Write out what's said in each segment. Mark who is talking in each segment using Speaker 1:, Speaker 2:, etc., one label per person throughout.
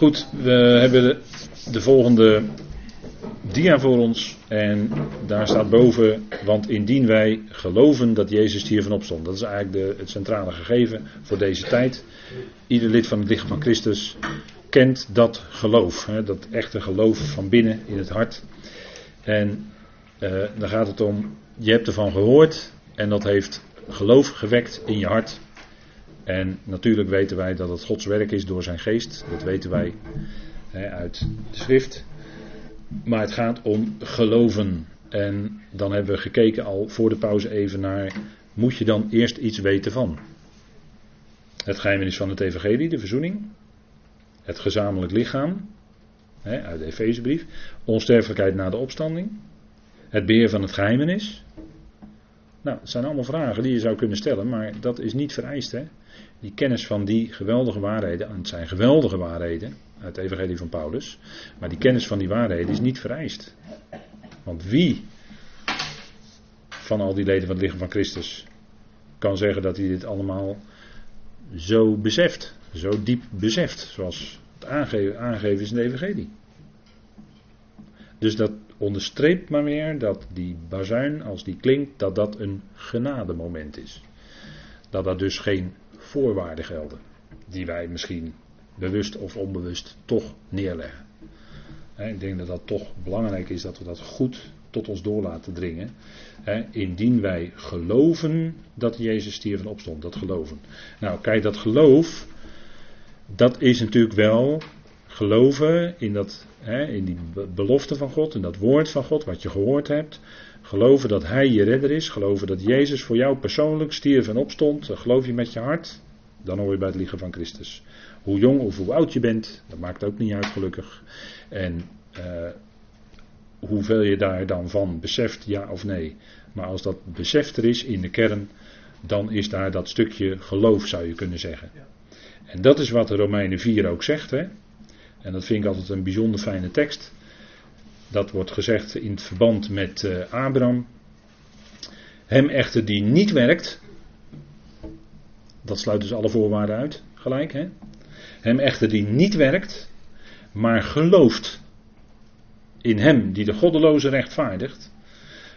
Speaker 1: Goed, we hebben de, de volgende dia voor ons. En daar staat boven, want indien wij geloven dat Jezus hiervan opstond. Dat is eigenlijk de, het centrale gegeven voor deze tijd. Ieder lid van het lichaam van Christus kent dat geloof. Hè, dat echte geloof van binnen in het hart. En uh, dan gaat het om, je hebt ervan gehoord en dat heeft geloof gewekt in je hart. En natuurlijk weten wij dat het Gods werk is door zijn geest. Dat weten wij hè, uit de schrift. Maar het gaat om geloven. En dan hebben we gekeken al voor de pauze even naar, moet je dan eerst iets weten van? Het geheimnis van het evangelie, de verzoening. Het gezamenlijk lichaam, hè, uit de Efezebrief. Onsterfelijkheid na de opstanding. Het beheer van het geheimenis. Nou, het zijn allemaal vragen die je zou kunnen stellen, maar dat is niet vereist. Hè? Die kennis van die geweldige waarheden, en het zijn geweldige waarheden uit het Evangelie van Paulus, maar die kennis van die waarheden is niet vereist. Want wie van al die leden van het lichaam van Christus kan zeggen dat hij dit allemaal zo beseft, zo diep beseft, zoals het aangeven is in de Evangelie. Dus dat onderstreept maar weer dat die bazuin, als die klinkt, dat dat een genademoment is. Dat dat dus geen voorwaarden gelden, die wij misschien bewust of onbewust toch neerleggen. Ik denk dat dat toch belangrijk is dat we dat goed tot ons door laten dringen. Indien wij geloven dat Jezus stierf en opstond, dat geloven. Nou, kijk, dat geloof, dat is natuurlijk wel geloven in, dat, hè, in die belofte van God, in dat woord van God, wat je gehoord hebt. Geloven dat Hij je redder is. Geloven dat Jezus voor jou persoonlijk stierf en opstond. Geloof je met je hart. Dan hoor je bij het lichaam van Christus. Hoe jong of hoe oud je bent, dat maakt ook niet uit gelukkig. En uh, hoeveel je daar dan van beseft, ja of nee. Maar als dat besef er is in de kern, dan is daar dat stukje geloof, zou je kunnen zeggen. En dat is wat de Romeinen 4 ook zegt. Hè? En dat vind ik altijd een bijzonder fijne tekst. Dat wordt gezegd in het verband met uh, Abraham. Hem echter die niet werkt. Dat sluit dus alle voorwaarden uit, gelijk. Hè? Hem echter die niet werkt, maar gelooft in hem die de goddeloze rechtvaardigt,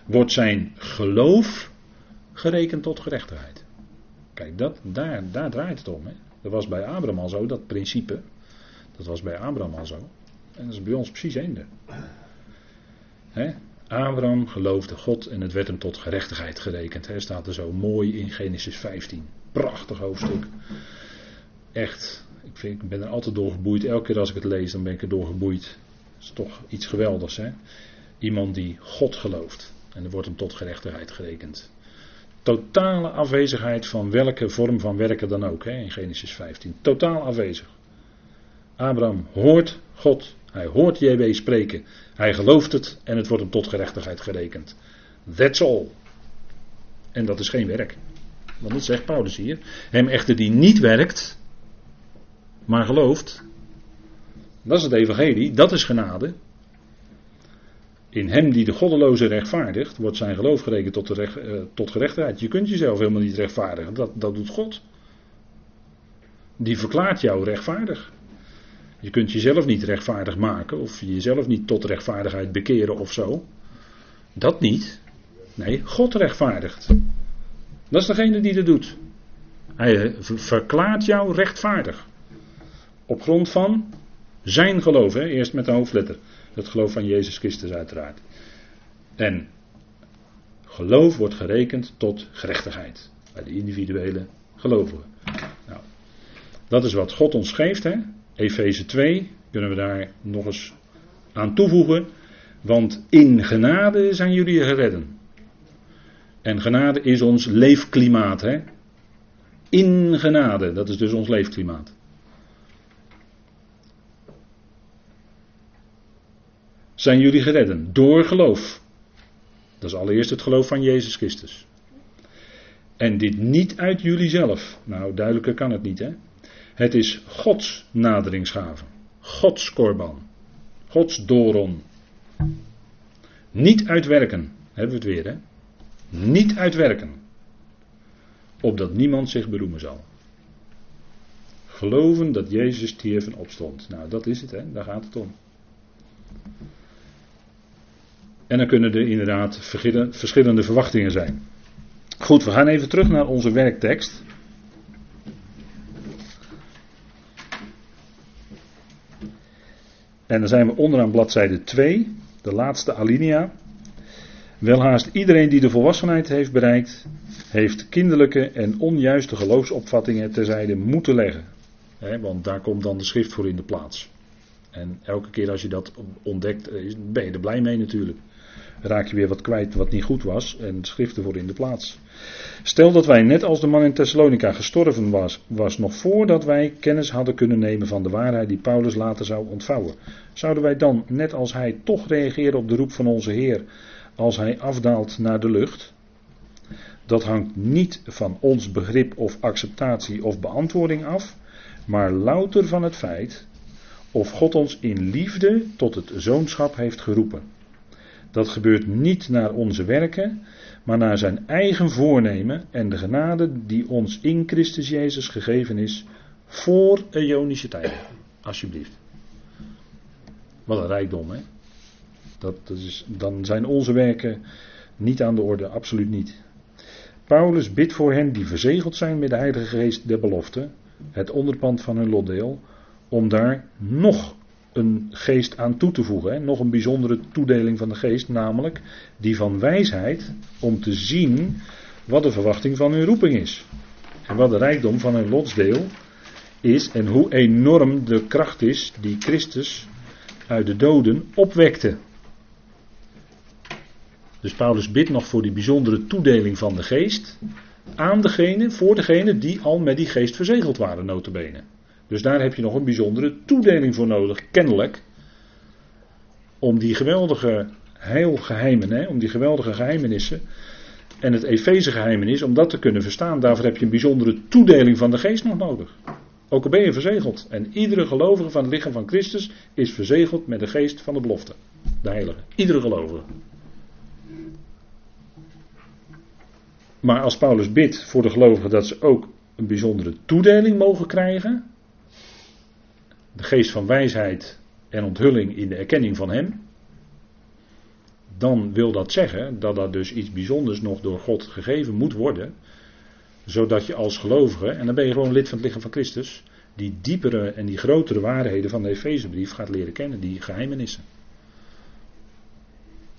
Speaker 1: wordt zijn geloof gerekend tot gerechtigheid. Kijk, dat, daar, daar draait het om. Hè? Dat was bij Abraham al zo, dat principe. Dat was bij Abraham al zo. En dat is bij ons precies eender. Abraham geloofde God en het werd hem tot gerechtigheid gerekend. He, staat er zo mooi in Genesis 15. Prachtig hoofdstuk. Echt, ik, vind, ik ben er altijd door geboeid. Elke keer als ik het lees, dan ben ik er door geboeid. Dat is toch iets geweldigs. Hè? Iemand die God gelooft. En er wordt hem tot gerechtigheid gerekend. Totale afwezigheid van welke vorm van werken dan ook, hè, in Genesis 15. Totaal afwezig. Abraham hoort God. Hij hoort JW spreken. Hij gelooft het en het wordt hem tot gerechtigheid gerekend. That's all. En dat is geen werk. Want dat zegt Paulus hier. Hem echter die niet werkt, maar gelooft. Dat is het evangelie, dat is genade. In hem die de goddeloze rechtvaardigt, wordt zijn geloof gerekend tot, uh, tot gerechtigheid. Je kunt jezelf helemaal niet rechtvaardigen, dat, dat doet God. Die verklaart jou rechtvaardig. Je kunt jezelf niet rechtvaardig maken of jezelf niet tot rechtvaardigheid bekeren of zo. Dat niet. Nee, God rechtvaardigt. Dat is degene die dat doet. Hij verklaart jou rechtvaardig. Op grond van zijn geloof, hè? eerst met de hoofdletter. Het geloof van Jezus Christus uiteraard. En geloof wordt gerekend tot gerechtigheid. Bij de individuele gelovigen. Nou, dat is wat God ons geeft. Hè? Efeze 2 kunnen we daar nog eens aan toevoegen. Want in genade zijn jullie geredden. En genade is ons leefklimaat. Hè? In genade, dat is dus ons leefklimaat. Zijn jullie geredden door geloof. Dat is allereerst het geloof van Jezus Christus. En dit niet uit jullie zelf. Nou, duidelijker kan het niet, hè? Het is Gods naderingsgave. Gods korban. Gods doron. Niet uitwerken. Hebben we het weer, hè? Niet uitwerken. Opdat niemand zich beroemen zal. Geloven dat Jezus en opstond. Nou, dat is het, hè? daar gaat het om. En dan kunnen er inderdaad verschillende verwachtingen zijn. Goed, we gaan even terug naar onze werktekst. En dan zijn we onderaan bladzijde 2, de laatste alinea. Welhaast iedereen die de volwassenheid heeft bereikt, heeft kinderlijke en onjuiste geloofsopvattingen terzijde moeten leggen. want daar komt dan de schrift voor in de plaats. En elke keer als je dat ontdekt, eh, ben je er blij mee natuurlijk. Raak je weer wat kwijt wat niet goed was en de schrift ervoor in de plaats. Stel dat wij net als de man in Thessalonica gestorven was, was nog voordat wij kennis hadden kunnen nemen van de waarheid die Paulus later zou ontvouwen. Zouden wij dan, net als hij, toch reageren op de roep van onze Heer als hij afdaalt naar de lucht? Dat hangt niet van ons begrip of acceptatie of beantwoording af, maar louter van het feit of God ons in liefde tot het zoonschap heeft geroepen. Dat gebeurt niet naar onze werken, maar naar zijn eigen voornemen en de genade die ons in Christus Jezus gegeven is voor Ionische tijden. Alsjeblieft. Wat een rijkdom, hè? Dat, is, dan zijn onze werken niet aan de orde, absoluut niet. Paulus bidt voor hen die verzegeld zijn met de Heilige Geest der belofte, het onderpand van hun lotdeel, om daar nog een geest aan toe te voegen. Hè? Nog een bijzondere toedeling van de geest, namelijk die van wijsheid om te zien wat de verwachting van hun roeping is. En wat de rijkdom van hun lotsdeel is en hoe enorm de kracht is die Christus uit de doden opwekte. Dus Paulus bidt nog voor die bijzondere toedeling van de geest aan degene, voor degene die al met die geest verzegeld waren, notabene. Dus daar heb je nog een bijzondere toedeling voor nodig, kennelijk. Om die geweldige heilgeheimen, hè, om die geweldige geheimenissen en het Efeze geheimenis, om dat te kunnen verstaan, daarvoor heb je een bijzondere toedeling van de geest nog nodig. Ook al ben je verzegeld. En iedere gelovige van het lichaam van Christus is verzegeld met de geest van de belofte. De heilige. Iedere gelovige. Maar als Paulus bidt voor de gelovigen dat ze ook een bijzondere toedeling mogen krijgen, de geest van wijsheid en onthulling in de erkenning van Hem, dan wil dat zeggen dat dat dus iets bijzonders nog door God gegeven moet worden, zodat je als gelovige, en dan ben je gewoon lid van het lichaam van Christus, die diepere en die grotere waarheden van de Efezebrief gaat leren kennen, die geheimenissen.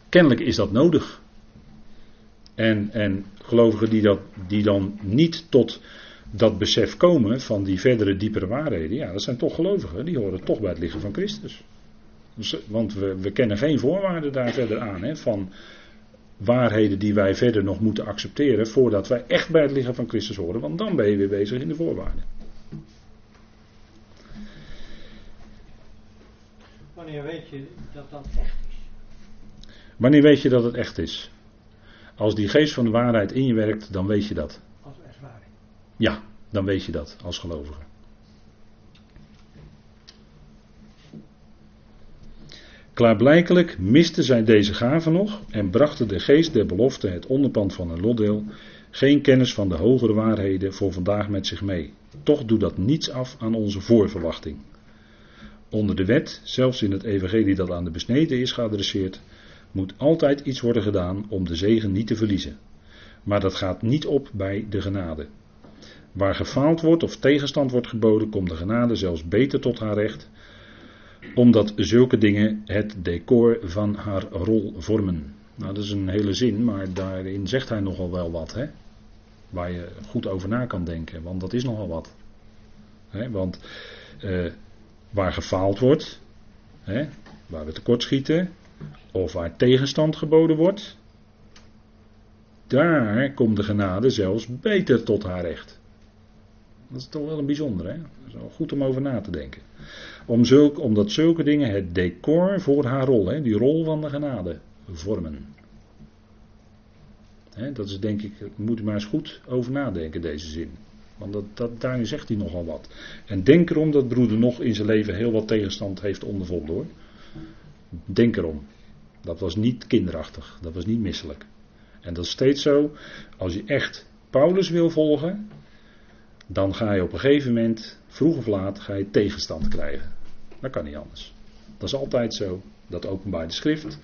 Speaker 1: Kennelijk is dat nodig. En, en gelovigen die, dat, die dan niet tot dat besef komen van die verdere diepere waarheden, ja, dat zijn toch gelovigen, die horen toch bij het lichaam van Christus. Dus, want we, we kennen geen voorwaarden daar verder aan, hè, van waarheden die wij verder nog moeten accepteren voordat wij echt bij het lichaam van Christus horen, want dan ben je weer bezig in de voorwaarden.
Speaker 2: Wanneer weet je dat dat echt is?
Speaker 1: Wanneer weet je dat het echt is? Als die geest van de waarheid in je werkt, dan weet je dat. Ja, dan weet je dat als gelovige. Klaarblijkelijk misten zij deze gaven nog en brachten de geest der belofte, het onderpand van hun lotdeel, geen kennis van de hogere waarheden voor vandaag met zich mee. Toch doet dat niets af aan onze voorverwachting. Onder de wet, zelfs in het evangelie dat aan de besneden is geadresseerd, moet altijd iets worden gedaan om de zegen niet te verliezen. Maar dat gaat niet op bij de genade. Waar gefaald wordt of tegenstand wordt geboden, komt de genade zelfs beter tot haar recht, omdat zulke dingen het decor van haar rol vormen. Nou, dat is een hele zin, maar daarin zegt hij nogal wel wat, hè? Waar je goed over na kan denken, want dat is nogal wat. Hè? Want eh, waar gefaald wordt, hè? waar we tekortschieten, of waar tegenstand geboden wordt, daar komt de genade zelfs beter tot haar recht. Dat is toch wel een bijzonder, hè? Dat is wel goed om over na te denken. Om zulk, omdat zulke dingen het decor voor haar rol, hè, die rol van de genade, vormen. Hè, dat is denk ik, moet u maar eens goed over nadenken, deze zin. Want dat, dat, daarin zegt hij nogal wat. En denk erom dat broeder nog in zijn leven heel wat tegenstand heeft ondervonden hoor. Denk erom. Dat was niet kinderachtig, dat was niet misselijk. En dat is steeds zo, als je echt Paulus wil volgen, dan ga je op een gegeven moment, vroeg of laat, ga je tegenstand krijgen. Dat kan niet anders. Dat is altijd zo. Dat openbaart de schrift.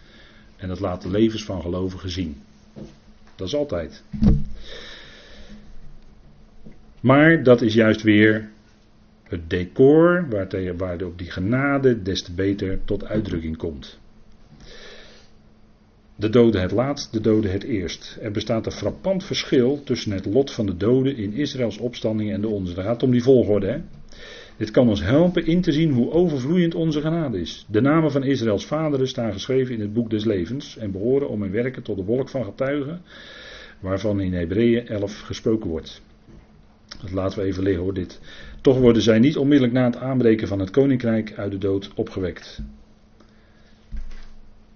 Speaker 1: En dat laat de levens van gelovigen zien. Dat is altijd. Maar dat is juist weer het decor waar, waar op die genade des te beter tot uitdrukking komt. De doden het laatst, de doden het eerst. Er bestaat een frappant verschil tussen het lot van de doden in Israëls opstanding en de onze. Het gaat om die volgorde. Hè? Dit kan ons helpen in te zien hoe overvloeiend onze genade is. De namen van Israëls vaderen staan geschreven in het boek des levens en behoren om hun werken tot de wolk van getuigen, waarvan in Hebreeën 11 gesproken wordt. Dat laten we even liggen hoor, dit. Toch worden zij niet onmiddellijk na het aanbreken van het koninkrijk uit de dood opgewekt.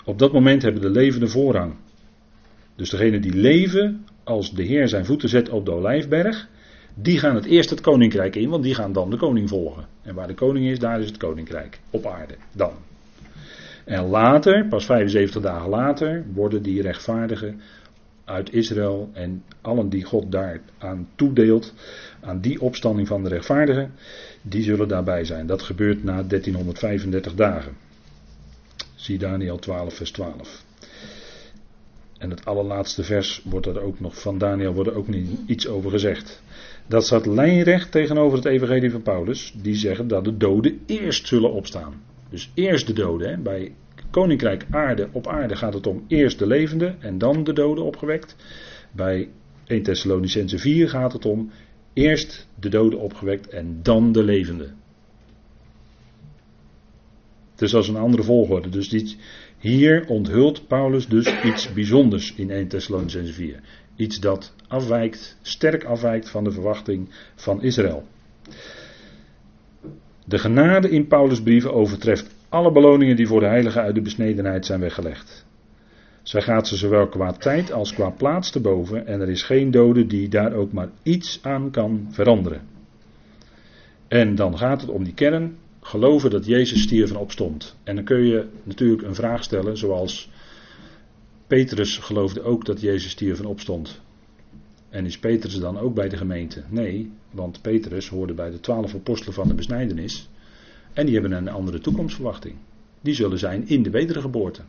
Speaker 1: Op dat moment hebben de levenden voorrang. Dus degenen die leven als de Heer zijn voeten zet op de olijfberg, die gaan het eerst het koninkrijk in, want die gaan dan de koning volgen. En waar de koning is, daar is het koninkrijk. Op aarde. Dan. En later, pas 75 dagen later, worden die rechtvaardigen uit Israël en allen die God daar aan toedeelt, aan die opstanding van de rechtvaardigen, die zullen daarbij zijn. Dat gebeurt na 1335 dagen. Zie Daniel 12, vers 12. En het allerlaatste vers wordt er ook nog van Daniel wordt er ook niet iets over gezegd. Dat staat lijnrecht tegenover het evangelie van Paulus. Die zeggen dat de doden eerst zullen opstaan. Dus eerst de doden. Hè. Bij koninkrijk aarde op aarde gaat het om eerst de levenden en dan de doden opgewekt. Bij 1 Thessalonicense 4 gaat het om eerst de doden opgewekt en dan de levenden. Dus dat is een andere volgorde. Dus dit, hier onthult Paulus dus iets bijzonders in 1 Thessalonicense 4. Iets dat afwijkt, sterk afwijkt van de verwachting van Israël. De genade in Paulus' brieven overtreft alle beloningen die voor de heiligen uit de besnedenheid zijn weggelegd. Zij gaat ze zowel qua tijd als qua plaats te boven en er is geen dode die daar ook maar iets aan kan veranderen. En dan gaat het om die kern, geloven dat Jezus stierf en opstond. En dan kun je natuurlijk een vraag stellen zoals Petrus geloofde ook dat Jezus stierf en opstond. En is Petrus dan ook bij de gemeente? Nee, want Petrus hoorde bij de twaalf apostelen van de besnijdenis. En die hebben een andere toekomstverwachting. Die zullen zijn in de wedergeboorte.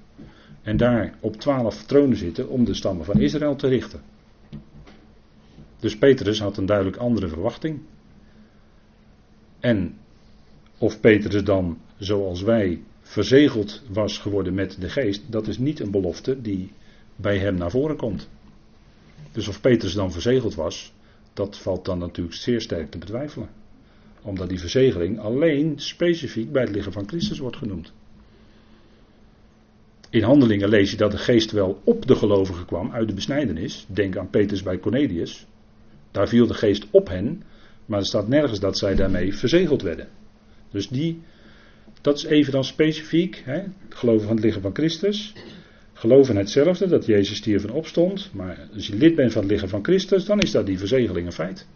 Speaker 1: En daar op twaalf tronen zitten om de stammen van Israël te richten. Dus Petrus had een duidelijk andere verwachting. En of Petrus dan, zoals wij, verzegeld was geworden met de geest, dat is niet een belofte die bij hem naar voren komt. Dus of Petrus dan verzegeld was, dat valt dan natuurlijk zeer sterk te betwijfelen. Omdat die verzegeling alleen specifiek bij het liggen van Christus wordt genoemd. In handelingen lees je dat de geest wel op de gelovigen kwam uit de besnijdenis. Denk aan Petrus bij Cornelius. Daar viel de geest op hen, maar er staat nergens dat zij daarmee verzegeld werden. Dus die, dat is even dan specifiek, hè, geloven van het lichaam van Christus. Geloven hetzelfde, dat Jezus stierf en opstond. Maar als je lid bent van het lichaam van Christus, dan is dat die verzegeling een feit.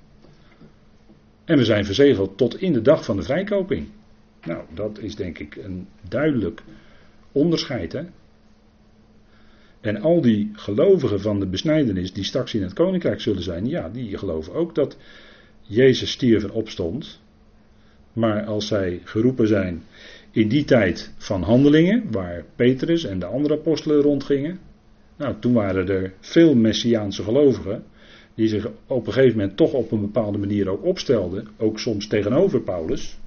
Speaker 1: En we zijn verzegeld tot in de dag van de vrijkoping. Nou, dat is denk ik een duidelijk onderscheid. Hè? En al die gelovigen van de besnijdenis die straks in het koninkrijk zullen zijn, ja, die geloven ook dat Jezus stierf en opstond. Maar als zij geroepen zijn in die tijd van handelingen, waar Petrus en de andere apostelen rondgingen, nou, toen waren er veel Messiaanse gelovigen die zich op een gegeven moment toch op een bepaalde manier ook opstelden, ook soms tegenover Paulus,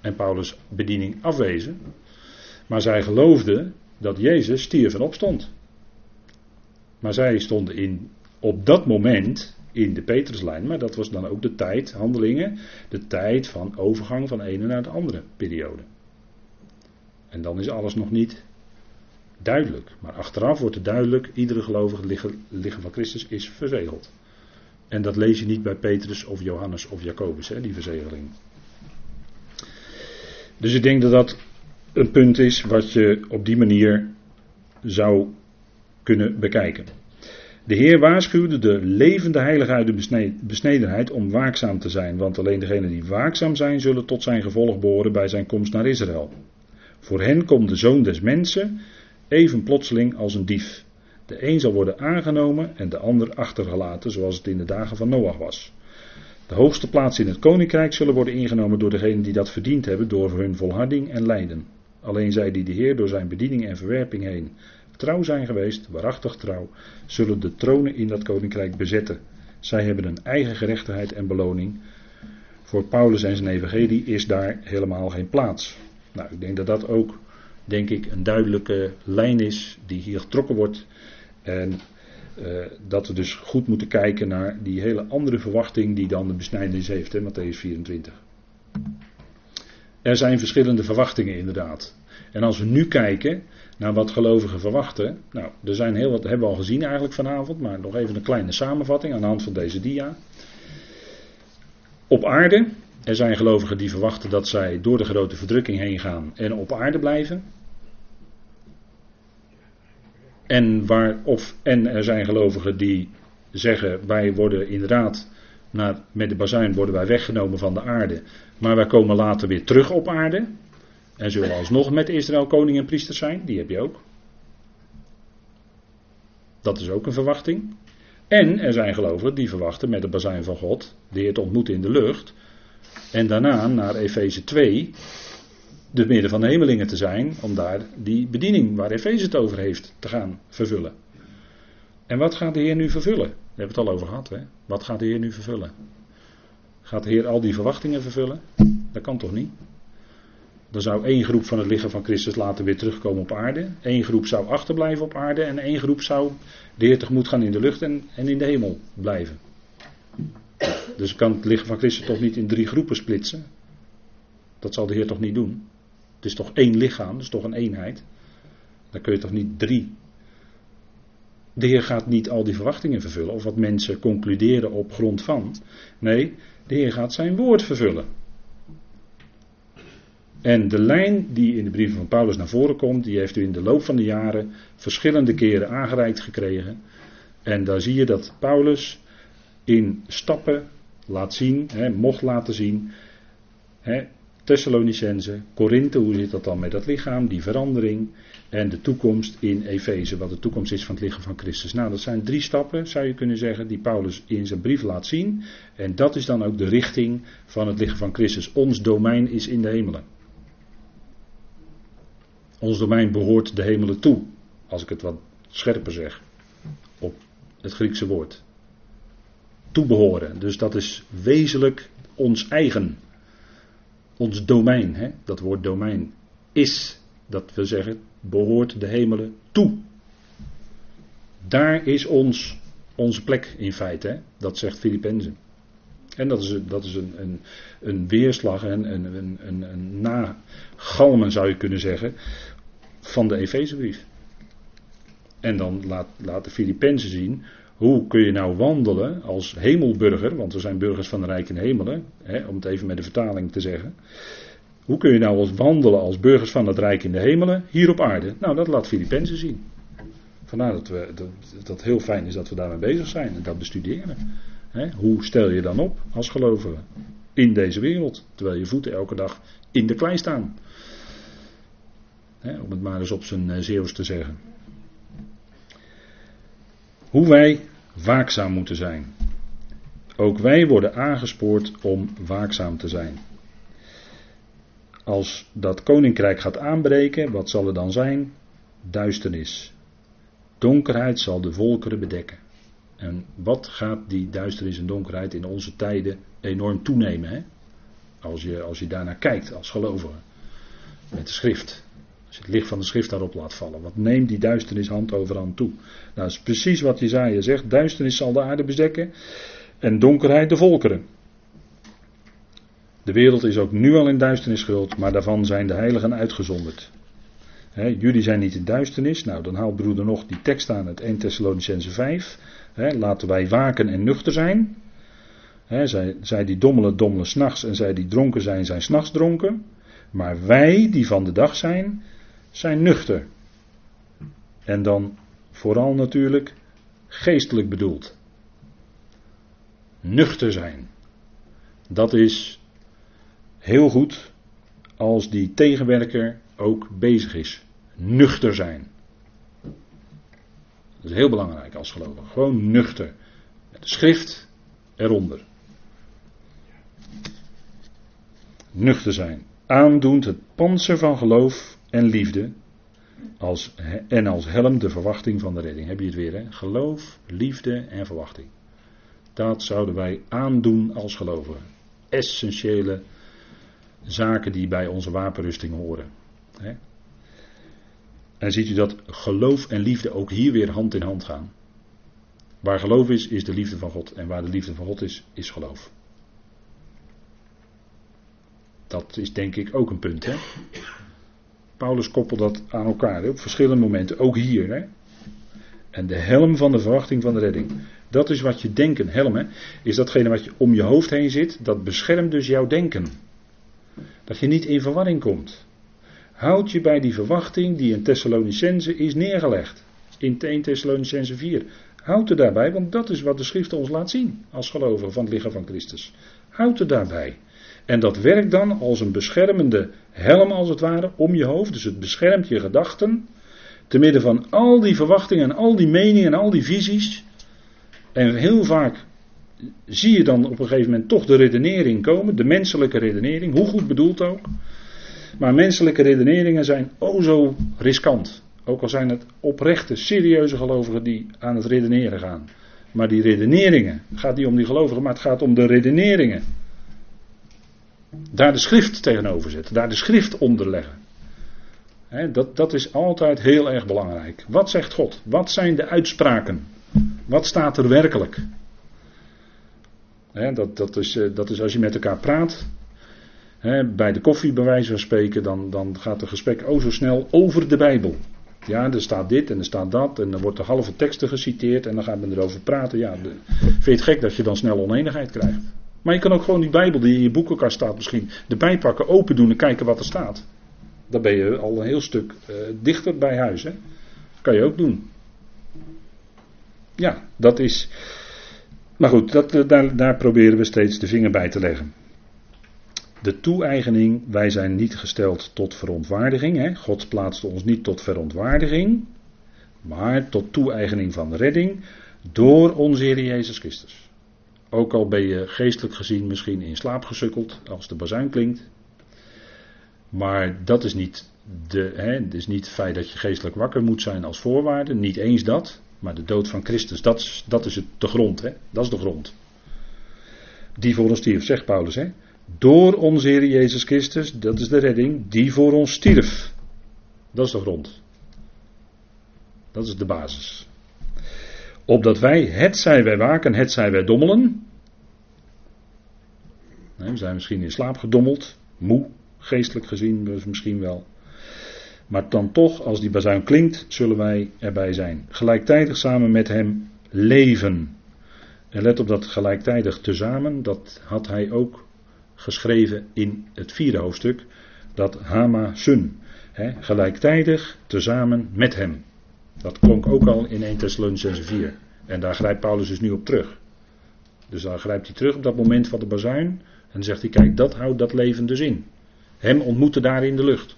Speaker 1: en Paulus' bediening afwezen, maar zij geloofden dat Jezus stierf en opstond. Maar zij stonden in, op dat moment in de Petruslijn, maar dat was dan ook de tijd, handelingen, de tijd van overgang van de ene naar de andere periode. En dan is alles nog niet duidelijk. Maar achteraf wordt het duidelijk, iedere gelovige liggen van Christus is verzegeld. En dat lees je niet bij Petrus of Johannes of Jacobus, hè, die verzegeling. Dus ik denk dat dat een punt is wat je op die manier zou kunnen bekijken. De Heer waarschuwde de levende heilige uit de besnedenheid om waakzaam te zijn, want alleen degenen die waakzaam zijn zullen tot zijn gevolg behoren bij zijn komst naar Israël. Voor hen komt de zoon des mensen even plotseling als een dief. De een zal worden aangenomen en de ander achtergelaten, zoals het in de dagen van Noach was. De hoogste plaatsen in het koninkrijk zullen worden ingenomen door degenen die dat verdiend hebben door hun volharding en lijden. Alleen zij die de Heer door zijn bediening en verwerping heen trouw zijn geweest, waarachtig trouw, zullen de tronen in dat koninkrijk bezetten. Zij hebben een eigen gerechtigheid en beloning. Voor Paulus en zijn evangelie is daar helemaal geen plaats. Nou, ik denk dat dat ook, denk ik, een duidelijke lijn is die hier getrokken wordt. En uh, dat we dus goed moeten kijken naar die hele andere verwachting die dan de besnijdenis heeft, hè, Matthäus 24. Er zijn verschillende verwachtingen inderdaad. En als we nu kijken naar wat gelovigen verwachten, nou, er zijn heel wat, hebben we al gezien eigenlijk vanavond, maar nog even een kleine samenvatting aan de hand van deze dia. Op aarde, er zijn gelovigen die verwachten dat zij door de grote verdrukking heen gaan en op aarde blijven. En, waar, of, en er zijn gelovigen die zeggen wij worden inderdaad naar, met de bazuin worden wij weggenomen van de aarde. Maar wij komen later weer terug op aarde. En zullen alsnog met Israël koning en priester zijn. Die heb je ook. Dat is ook een verwachting. En er zijn gelovigen die verwachten met de bazuin van God de Heer te ontmoeten in de lucht. En daarna naar Efeze 2 de midden van de hemelingen te zijn, om daar die bediening waar Efeze het over heeft te gaan vervullen. En wat gaat de Heer nu vervullen? We hebben het al over gehad, hè? Wat gaat de Heer nu vervullen? Gaat de Heer al die verwachtingen vervullen? Dat kan toch niet? Dan zou één groep van het lichaam van Christus later weer terugkomen op aarde. Eén groep zou achterblijven op aarde. En één groep zou de Heer tegemoet gaan in de lucht en, en in de hemel blijven. Dus kan het lichaam van Christus toch niet in drie groepen splitsen? Dat zal de Heer toch niet doen? Het is toch één lichaam, dat is toch een eenheid. Dan kun je toch niet drie. De Heer gaat niet al die verwachtingen vervullen of wat mensen concluderen op grond van. Nee, de Heer gaat zijn woord vervullen. En de lijn die in de brieven van Paulus naar voren komt, die heeft u in de loop van de jaren verschillende keren aangereikt gekregen. En daar zie je dat Paulus in stappen laat zien, hè, mocht laten zien, hè, Thessalonicense, Korinthe, hoe zit dat dan met dat lichaam, die verandering en de toekomst in Efeze, wat de toekomst is van het lichaam van Christus. Nou, dat zijn drie stappen, zou je kunnen zeggen, die Paulus in zijn brief laat zien. En dat is dan ook de richting van het lichaam van Christus. Ons domein is in de hemelen. Ons domein behoort de hemelen toe, als ik het wat scherper zeg, op het Griekse woord. Toebehoren, dus dat is wezenlijk ons eigen ons domein, hè, dat woord domein, is, dat we zeggen, behoort de hemelen toe. Daar is ons, onze plek in feite, dat zegt Filippenzen. En dat is, dat is een, een, een weerslag en een, een, een, een nagalmen zou je kunnen zeggen van de Efezebrief. En dan laat, laat de Filippenzen zien hoe kun je nou wandelen als hemelburger, want we zijn burgers van de rijke hemelen, hè, om het even met de vertaling te zeggen. Hoe kun je nou als wandelen als burgers van het rijk in de hemelen hier op aarde? Nou, dat laat Filippenzen zien. Vandaar dat, we, dat, dat heel fijn is dat we daarmee bezig zijn en dat bestuderen. Hè, hoe stel je dan op als gelovige in deze wereld, terwijl je voeten elke dag in de klei staan? Om het maar eens op zijn uh, Zeeuws te zeggen. Hoe wij waakzaam moeten zijn. Ook wij worden aangespoord om waakzaam te zijn. Als dat koninkrijk gaat aanbreken, wat zal er dan zijn? Duisternis. Donkerheid zal de volkeren bedekken. En wat gaat die duisternis en donkerheid in onze tijden enorm toenemen? Hè? Als, je, als je daarnaar kijkt als gelovige. Met de schrift. Als het licht van de schrift daarop laat vallen. Wat neemt die duisternis hand over hand toe? Nou, dat is precies wat Jezaja zegt. Duisternis zal de aarde bedekken en donkerheid de volkeren. De wereld is ook nu al in duisternis gehuld, maar daarvan zijn de heiligen uitgezonderd. jullie zijn niet in duisternis. Nou, dan haalt broeder nog die tekst aan het 1 Thessalonicense 5. laten wij waken en nuchter zijn. zij, zij die dommelen, dommelen s'nachts en zij die dronken zijn, zijn s'nachts dronken. Maar wij die van de dag zijn, zijn nuchter. En dan vooral natuurlijk geestelijk bedoeld. Nuchter zijn. Dat is heel goed als die tegenwerker ook bezig is. Nuchter zijn. Dat is heel belangrijk als gelovige. Gewoon nuchter. Met de schrift eronder. nuchter zijn. Aandoend het panzer van geloof en liefde. Als, en als helm de verwachting van de redding. Heb je het weer, hè? Geloof, liefde en verwachting. Dat zouden wij aandoen als gelovigen. Essentiële zaken die bij onze wapenrusting horen. Hè? En ziet u dat geloof en liefde ook hier weer hand in hand gaan. Waar geloof is, is de liefde van God. En waar de liefde van God is, is geloof. Dat is denk ik ook een punt. Hè? Paulus koppelt dat aan elkaar op verschillende momenten, ook hier. Hè? En de helm van de verwachting van de redding. Dat is wat je denken, helm, is datgene wat je om je hoofd heen zit. Dat beschermt dus jouw denken. Dat je niet in verwarring komt. Houd je bij die verwachting die in Thessalonicense is neergelegd. In 1 Thessalonicense 4. Houd er daarbij, want dat is wat de schrift ons laat zien als gelovigen van het lichaam van Christus. Houd er daarbij. En dat werkt dan als een beschermende helm als het ware om je hoofd. Dus het beschermt je gedachten. Te midden van al die verwachtingen en al die meningen en al die visies. En heel vaak zie je dan op een gegeven moment toch de redenering komen. De menselijke redenering, hoe goed bedoeld ook. Maar menselijke redeneringen zijn o zo riskant. Ook al zijn het oprechte, serieuze gelovigen die aan het redeneren gaan. Maar die redeneringen, het gaat niet om die gelovigen, maar het gaat om de redeneringen. Daar de schrift tegenover zetten, daar de schrift onder leggen. dat, dat is altijd heel erg belangrijk. Wat zegt God? Wat zijn de uitspraken? Wat staat er werkelijk? dat, dat, is, eh, dat is als je met elkaar praat. bij de koffie, bij wijze van spreken, dan, dan gaat het gesprek o zo snel over de Bijbel. Ja, er staat dit en er staat dat en dan wordt de halve teksten geciteerd en dan gaat men erover praten. Ja, vind je het gek dat je dan snel oneenigheid krijgt? Maar je kan ook gewoon die Bijbel die in je boekenkast staat misschien erbij pakken, open doen en kijken wat er staat. Dan ben je al een heel stuk uh, dichter bij huis. Hè? Kan je ook doen. Ja, dat is. Maar goed, dat, eh, daar, daar proberen we steeds de vinger bij te leggen. De toe-eigening, wij zijn niet gesteld tot verontwaardiging. Hè? God plaatste ons niet tot verontwaardiging, maar tot toe-eigening van redding door onze Heer Jezus Christus. Ook al ben je geestelijk gezien misschien in slaap gesukkeld als de bazuin klinkt. Maar dat is niet, de, hè, het is niet feit dat je geestelijk wakker moet zijn als voorwaarde. Niet eens dat. Maar de dood van Christus, dat is, dat is het, de grond. Hè? Dat is de grond. Die voor ons stierf, zegt Paulus. Hè? Door onze Heer Jezus Christus, dat is de redding, die voor ons stierf. Dat is de grond. Dat is de basis. Opdat wij, het zij wij waken, het zij wij dommelen. we zijn misschien in slaap gedommeld, moe, geestelijk gezien misschien wel. Maar dan toch, als die bazuin klinkt, zullen wij erbij zijn. Gelijktijdig samen met hem leven. En let op dat gelijktijdig tezamen, dat had hij ook geschreven in het vierde hoofdstuk, dat Hama Sun. Hè, gelijktijdig tezamen met hem. Dat klonk ook al in 1 Thessalonians 4. En daar grijpt Paulus dus nu op terug. Dus daar grijpt hij terug op dat moment van de bazuin. En dan zegt hij: Kijk, dat houdt dat leven dus in. Hem ontmoeten daar in de lucht.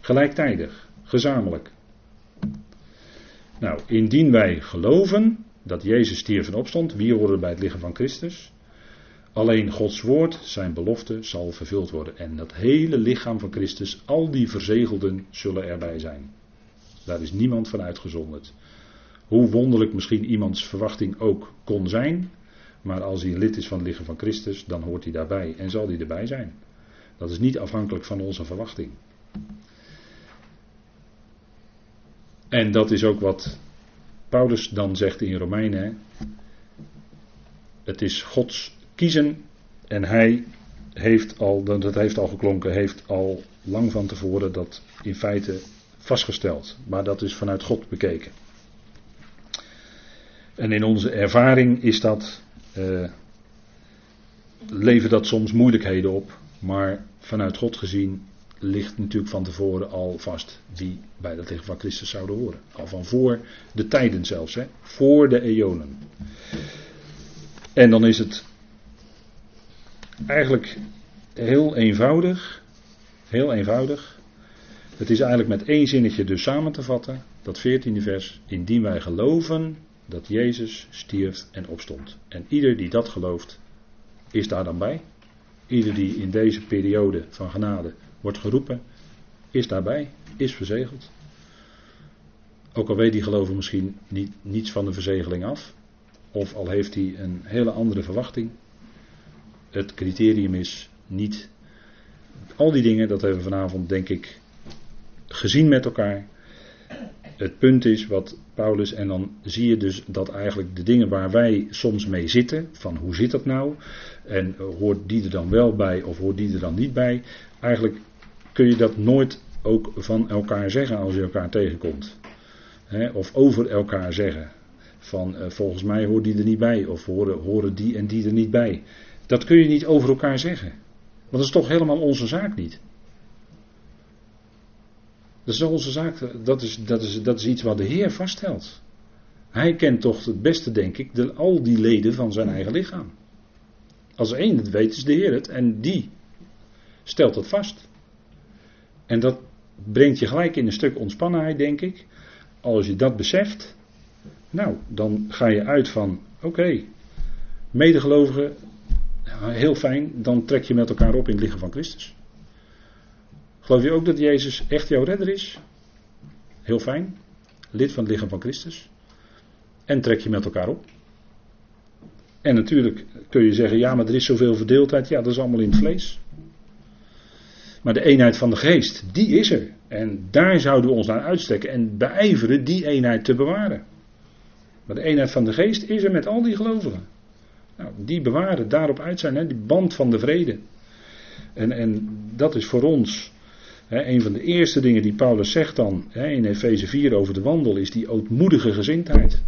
Speaker 1: Gelijktijdig, gezamenlijk. Nou, indien wij geloven dat Jezus stierf en opstond, wie horen bij het lichaam van Christus? Alleen Gods woord, zijn belofte, zal vervuld worden. En dat hele lichaam van Christus, al die verzegelden zullen erbij zijn. Daar is niemand van uitgezonderd. Hoe wonderlijk misschien iemands verwachting ook kon zijn. Maar als hij lid is van het lichaam van Christus, dan hoort hij daarbij en zal hij erbij zijn. Dat is niet afhankelijk van onze verwachting. En dat is ook wat Paulus dan zegt in Romeinen. Het is Gods kiezen en hij heeft al, dat heeft al geklonken, heeft al lang van tevoren dat in feite vastgesteld. Maar dat is vanuit God bekeken. En in onze ervaring is dat, uh, levert dat soms moeilijkheden op, maar vanuit God gezien ligt natuurlijk van tevoren al vast die bij dat lichaam van Christus zouden horen. Al van voor de tijden zelfs, hè? voor de eonen. En dan is het eigenlijk heel eenvoudig, heel eenvoudig. Het is eigenlijk met één zinnetje dus samen te vatten, dat 14e vers, indien wij geloven dat Jezus stierf en opstond. En ieder die dat gelooft, is daar dan bij. Ieder die in deze periode van genade wordt geroepen, is daarbij, is verzegeld. Ook al weet die gelover misschien niet, niets van de verzegeling af, of al heeft hij een hele andere verwachting. Het criterium is niet. Al die dingen, dat hebben we vanavond denk ik gezien met elkaar. Het punt is wat Paulus, en dan zie je dus dat eigenlijk de dingen waar wij soms mee zitten, van hoe zit dat nou, en hoort die er dan wel bij of hoort die er dan niet bij, eigenlijk kun je dat nooit ook van elkaar zeggen als je elkaar tegenkomt. of over elkaar zeggen. Van uh, volgens mij hoort die er niet bij, of horen, horen die en die er niet bij. Dat kun je niet over elkaar zeggen. Want dat is toch helemaal onze zaak niet. Dat is onze zaak, dat is, dat is, dat is iets wat de Heer vaststelt. Hij kent toch het beste, denk ik, de, al die leden van zijn eigen lichaam. Als één het weet, is de Heer het. En die stelt dat vast. En dat brengt je gelijk in een stuk ontspannenheid, denk ik. Als je dat beseft, nou, dan ga je uit van, oké, medegelovigen, heel fijn, dan trek je met elkaar op in het lichaam van Christus. Geloof je ook dat Jezus echt jouw redder is? Heel fijn, lid van het lichaam van Christus. En trek je met elkaar op. En natuurlijk kun je zeggen, ja, maar er is zoveel verdeeldheid. Ja, dat is allemaal in het vlees. Maar de eenheid van de geest, die is er. En daar zouden we ons naar uitstrekken en beijveren die eenheid te bewaren. Maar de eenheid van de geest is er met al die gelovigen. Nou, die bewaren, daarop uit zijn, hè, die band van de vrede. En, en dat is voor ons een van de eerste dingen die Paulus zegt dan in Efeze 4 over de wandel, is die ootmoedige gezindheid.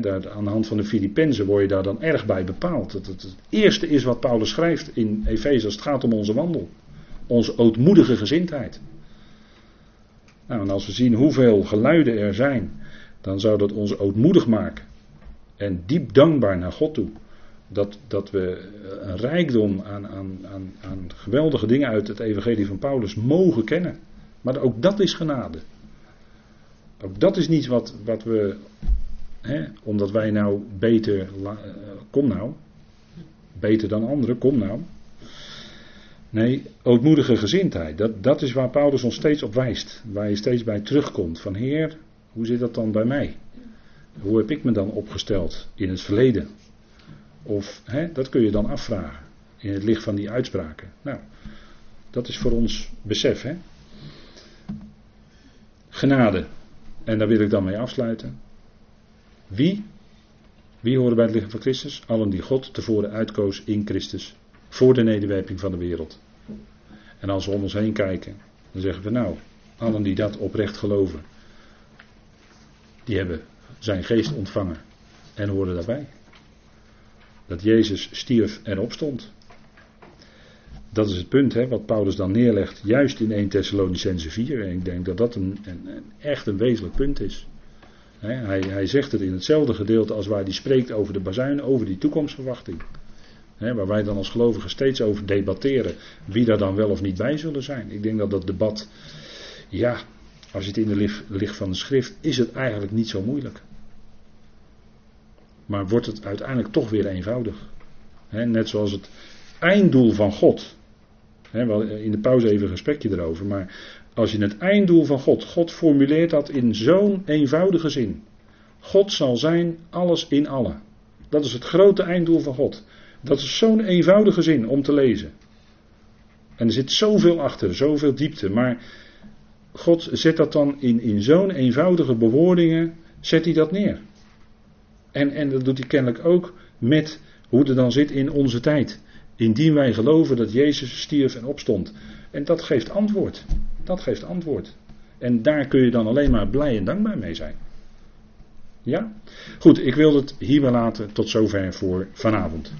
Speaker 1: Daar, aan de hand van de Filippenzen word je daar dan erg bij bepaald. Het, het, het eerste is wat Paulus schrijft in Efeze als het gaat om onze wandel. Onze ootmoedige gezindheid. Nou, en als we zien hoeveel geluiden er zijn dan zou dat ons ootmoedig maken. En diep dankbaar naar God toe. Dat, dat we een rijkdom aan, aan, aan, aan geweldige dingen uit het Evangelie van Paulus mogen kennen. Maar ook dat is genade. Ook dat is niet wat, wat we, hè, omdat wij nou beter, uh, kom nou, beter dan anderen, kom nou. Nee, ootmoedige gezindheid, dat, dat is waar Paulus ons steeds op wijst. Waar je steeds bij terugkomt. Van Heer, hoe zit dat dan bij mij? Hoe heb ik me dan opgesteld in het verleden? Of hè, dat kun je dan afvragen in het licht van die uitspraken. Nou, dat is voor ons besef. Hè? Genade. En daar wil ik dan mee afsluiten. Wie? Wie horen bij het lichaam van Christus? Allen die God tevoren uitkoos in Christus. Voor de nederwerping van de wereld. En als we om ons heen kijken, dan zeggen we nou, allen die dat oprecht geloven, die hebben zijn geest ontvangen en horen daarbij. Dat Jezus stierf en opstond. Dat is het punt hè, wat Paulus dan neerlegt, juist in 1 Thessalonicense 4. En ik denk dat dat een, een, echt een wezenlijk punt is. hij, hij, zegt het in hetzelfde gedeelte als waar hij spreekt over de bazuin, over die toekomstverwachting. waar wij dan als gelovigen steeds over debatteren wie daar dan wel of niet bij zullen zijn. Ik denk dat dat debat, ja, als je het in de licht van de schrift, is het eigenlijk niet zo moeilijk. Maar wordt het uiteindelijk toch weer eenvoudig. net zoals het einddoel van God. in de pauze even een gesprekje erover. Maar als je het einddoel van God. God formuleert dat in zo'n eenvoudige zin. God zal zijn alles in allen. Dat is het grote einddoel van God. Dat is zo'n eenvoudige zin om te lezen. En er zit zoveel achter, zoveel diepte. Maar God zet dat dan in, in zo'n eenvoudige bewoordingen, zet hij dat neer. En, en dat doet hij kennelijk ook met hoe het er dan zit in onze tijd. Indien wij geloven dat Jezus stierf en opstond. En dat geeft antwoord. Dat geeft antwoord. En daar kun je dan alleen maar blij en dankbaar mee zijn. Ja? Goed, ik wil het hierbij laten. Tot zover voor vanavond.